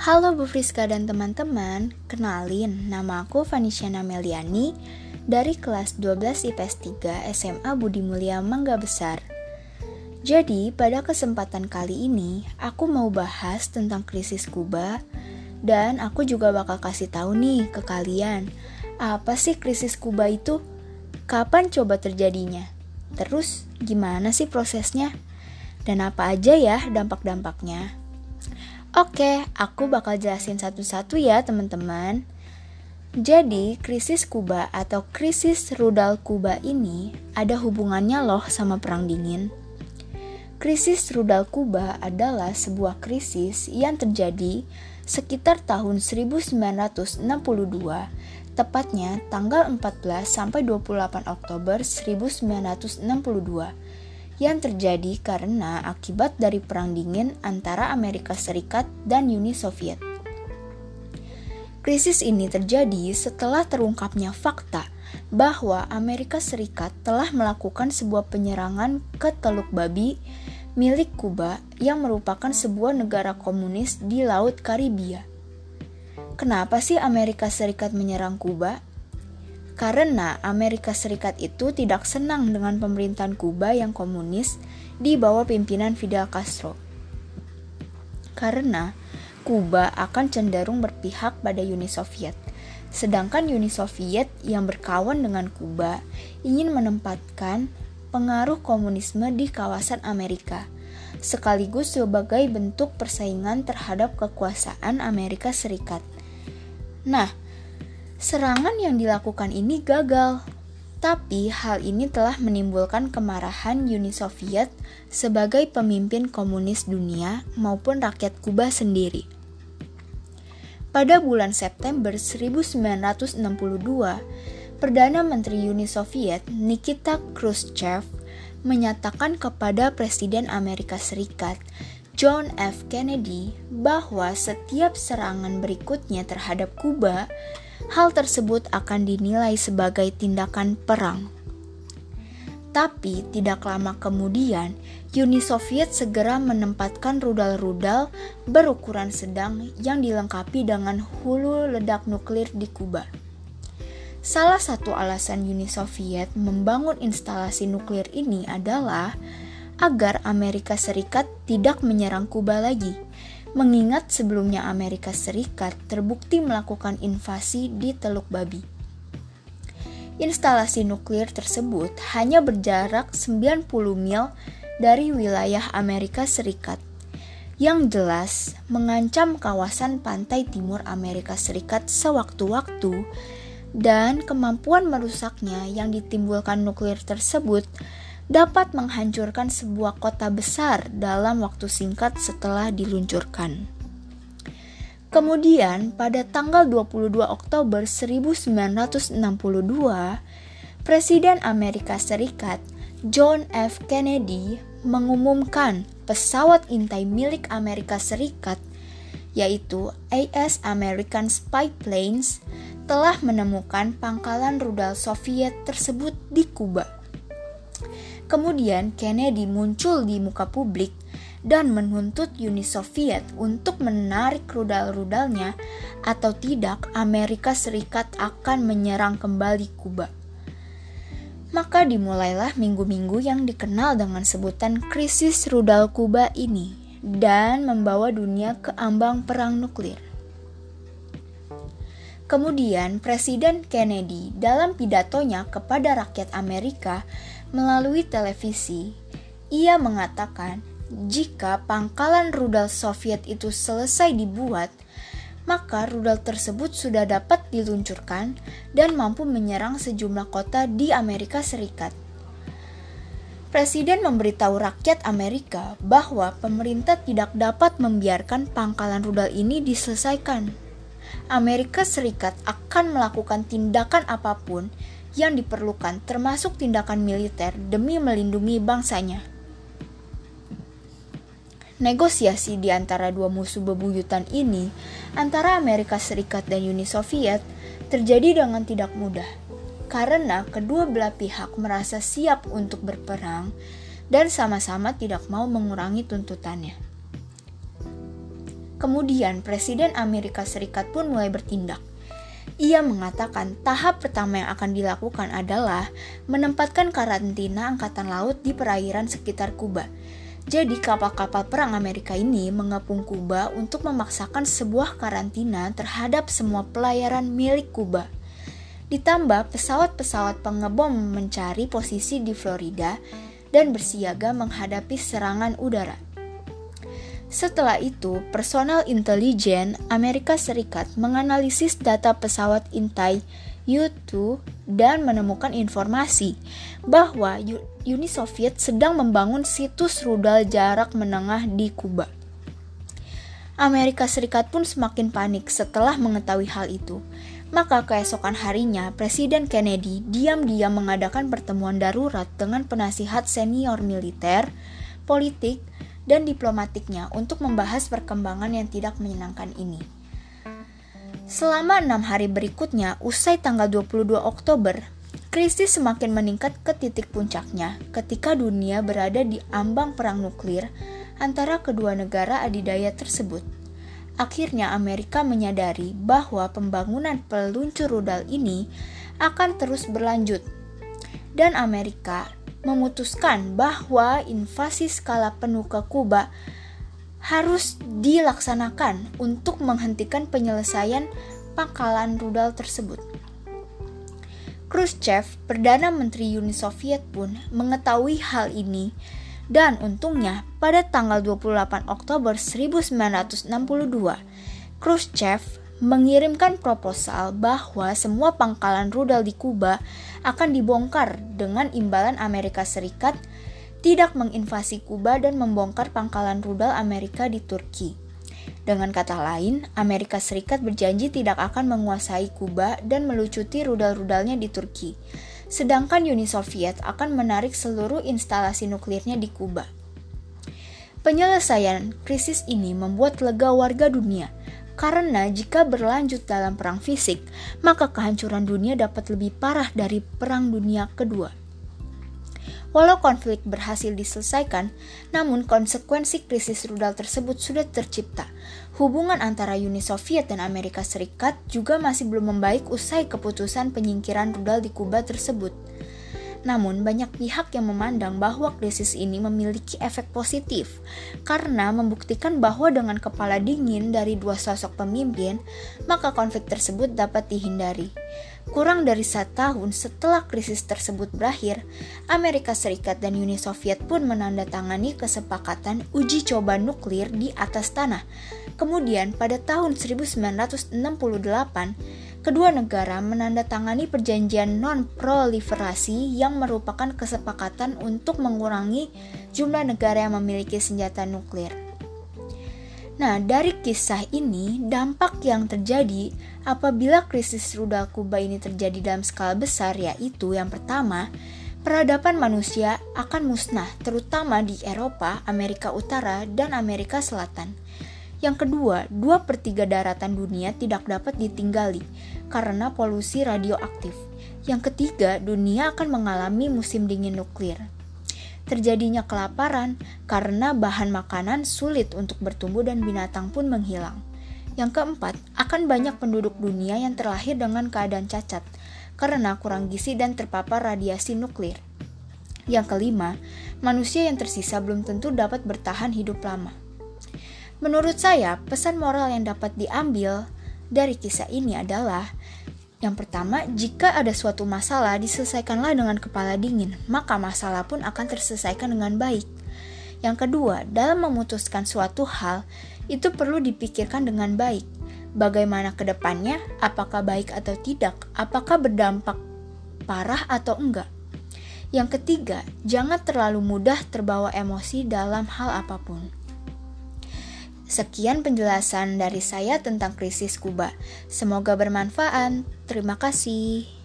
Halo Bu Friska dan teman-teman, kenalin nama aku Vanisiana Meliani dari kelas 12 IPS 3 SMA Budi Mulia Mangga Besar. Jadi, pada kesempatan kali ini, aku mau bahas tentang krisis Kuba dan aku juga bakal kasih tahu nih ke kalian, apa sih krisis Kuba itu? Kapan coba terjadinya? Terus, gimana sih prosesnya? Dan apa aja ya dampak-dampaknya? Oke, aku bakal jelasin satu-satu ya teman-teman. Jadi, krisis Kuba atau krisis rudal Kuba ini ada hubungannya loh sama Perang Dingin. Krisis rudal Kuba adalah sebuah krisis yang terjadi sekitar tahun 1962, tepatnya tanggal 14 sampai 28 Oktober 1962 yang terjadi karena akibat dari Perang Dingin antara Amerika Serikat dan Uni Soviet. Krisis ini terjadi setelah terungkapnya fakta bahwa Amerika Serikat telah melakukan sebuah penyerangan ke Teluk Babi milik Kuba yang merupakan sebuah negara komunis di Laut Karibia. Kenapa sih Amerika Serikat menyerang Kuba? Karena Amerika Serikat itu tidak senang dengan pemerintahan Kuba yang komunis di bawah pimpinan Fidel Castro. Karena Kuba akan cenderung berpihak pada Uni Soviet, sedangkan Uni Soviet yang berkawan dengan Kuba ingin menempatkan pengaruh komunisme di kawasan Amerika, sekaligus sebagai bentuk persaingan terhadap kekuasaan Amerika Serikat. Nah, Serangan yang dilakukan ini gagal, tapi hal ini telah menimbulkan kemarahan Uni Soviet sebagai pemimpin komunis dunia maupun rakyat Kuba sendiri. Pada bulan September 1962, Perdana Menteri Uni Soviet Nikita Khrushchev menyatakan kepada Presiden Amerika Serikat John F. Kennedy bahwa setiap serangan berikutnya terhadap Kuba hal tersebut akan dinilai sebagai tindakan perang. Tapi tidak lama kemudian, Uni Soviet segera menempatkan rudal-rudal berukuran sedang yang dilengkapi dengan hulu ledak nuklir di Kuba. Salah satu alasan Uni Soviet membangun instalasi nuklir ini adalah agar Amerika Serikat tidak menyerang Kuba lagi mengingat sebelumnya Amerika Serikat terbukti melakukan invasi di Teluk Babi. Instalasi nuklir tersebut hanya berjarak 90 mil dari wilayah Amerika Serikat, yang jelas mengancam kawasan pantai timur Amerika Serikat sewaktu-waktu dan kemampuan merusaknya yang ditimbulkan nuklir tersebut dapat menghancurkan sebuah kota besar dalam waktu singkat setelah diluncurkan. Kemudian, pada tanggal 22 Oktober 1962, Presiden Amerika Serikat John F. Kennedy mengumumkan pesawat intai milik Amerika Serikat yaitu AS American Spy Planes telah menemukan pangkalan rudal Soviet tersebut di Kuba. Kemudian Kennedy muncul di muka publik dan menuntut Uni Soviet untuk menarik rudal-rudalnya atau tidak Amerika Serikat akan menyerang kembali Kuba. Maka dimulailah minggu-minggu yang dikenal dengan sebutan krisis rudal Kuba ini dan membawa dunia ke ambang perang nuklir. Kemudian Presiden Kennedy dalam pidatonya kepada rakyat Amerika melalui televisi, ia mengatakan jika pangkalan rudal Soviet itu selesai dibuat, maka rudal tersebut sudah dapat diluncurkan dan mampu menyerang sejumlah kota di Amerika Serikat. Presiden memberitahu rakyat Amerika bahwa pemerintah tidak dapat membiarkan pangkalan rudal ini diselesaikan. Amerika Serikat akan melakukan tindakan apa pun yang diperlukan termasuk tindakan militer demi melindungi bangsanya. Negosiasi di antara dua musuh bebuyutan ini antara Amerika Serikat dan Uni Soviet terjadi dengan tidak mudah karena kedua belah pihak merasa siap untuk berperang dan sama-sama tidak mau mengurangi tuntutannya. Kemudian Presiden Amerika Serikat pun mulai bertindak. Ia mengatakan tahap pertama yang akan dilakukan adalah menempatkan karantina angkatan laut di perairan sekitar Kuba. Jadi kapal-kapal perang Amerika ini mengepung Kuba untuk memaksakan sebuah karantina terhadap semua pelayaran milik Kuba. Ditambah pesawat-pesawat pengebom mencari posisi di Florida dan bersiaga menghadapi serangan udara. Setelah itu, personal intelijen Amerika Serikat menganalisis data pesawat intai U-2 dan menemukan informasi bahwa Uni Soviet sedang membangun situs rudal jarak menengah di Kuba. Amerika Serikat pun semakin panik setelah mengetahui hal itu. Maka keesokan harinya, Presiden Kennedy diam-diam mengadakan pertemuan darurat dengan penasihat senior militer, politik, dan diplomatiknya untuk membahas perkembangan yang tidak menyenangkan ini. Selama enam hari berikutnya, usai tanggal 22 Oktober, krisis semakin meningkat ke titik puncaknya ketika dunia berada di ambang perang nuklir antara kedua negara adidaya tersebut. Akhirnya Amerika menyadari bahwa pembangunan peluncur rudal ini akan terus berlanjut. Dan Amerika memutuskan bahwa invasi skala penuh ke Kuba harus dilaksanakan untuk menghentikan penyelesaian pangkalan rudal tersebut. Khrushchev, Perdana Menteri Uni Soviet pun mengetahui hal ini dan untungnya pada tanggal 28 Oktober 1962, Khrushchev mengirimkan proposal bahwa semua pangkalan rudal di Kuba akan dibongkar dengan imbalan Amerika Serikat tidak menginvasi Kuba dan membongkar pangkalan rudal Amerika di Turki. Dengan kata lain, Amerika Serikat berjanji tidak akan menguasai Kuba dan melucuti rudal-rudalnya di Turki. Sedangkan Uni Soviet akan menarik seluruh instalasi nuklirnya di Kuba. Penyelesaian krisis ini membuat lega warga dunia karena jika berlanjut dalam perang fisik, maka kehancuran dunia dapat lebih parah dari Perang Dunia Kedua. Walau konflik berhasil diselesaikan, namun konsekuensi krisis rudal tersebut sudah tercipta. Hubungan antara Uni Soviet dan Amerika Serikat juga masih belum membaik usai keputusan penyingkiran rudal di Kuba tersebut. Namun, banyak pihak yang memandang bahwa krisis ini memiliki efek positif karena membuktikan bahwa dengan kepala dingin dari dua sosok pemimpin, maka konflik tersebut dapat dihindari. Kurang dari satu tahun setelah krisis tersebut berakhir, Amerika Serikat dan Uni Soviet pun menandatangani kesepakatan uji coba nuklir di atas tanah. Kemudian pada tahun 1968, kedua negara menandatangani perjanjian non-proliferasi yang merupakan kesepakatan untuk mengurangi jumlah negara yang memiliki senjata nuklir. Nah, dari kisah ini, dampak yang terjadi apabila krisis rudal Kuba ini terjadi dalam skala besar yaitu yang pertama, peradaban manusia akan musnah terutama di Eropa, Amerika Utara, dan Amerika Selatan. Yang kedua, dua per tiga daratan dunia tidak dapat ditinggali karena polusi radioaktif. Yang ketiga, dunia akan mengalami musim dingin nuklir. Terjadinya kelaparan karena bahan makanan sulit untuk bertumbuh dan binatang pun menghilang. Yang keempat, akan banyak penduduk dunia yang terlahir dengan keadaan cacat karena kurang gizi dan terpapar radiasi nuklir. Yang kelima, manusia yang tersisa belum tentu dapat bertahan hidup lama. Menurut saya, pesan moral yang dapat diambil dari kisah ini adalah yang pertama, jika ada suatu masalah, diselesaikanlah dengan kepala dingin, maka masalah pun akan terselesaikan dengan baik. Yang kedua, dalam memutuskan suatu hal, itu perlu dipikirkan dengan baik. Bagaimana ke depannya, apakah baik atau tidak, apakah berdampak parah atau enggak. Yang ketiga, jangan terlalu mudah terbawa emosi dalam hal apa pun. Sekian penjelasan dari saya tentang krisis Kuba. Semoga bermanfaat. Terima kasih.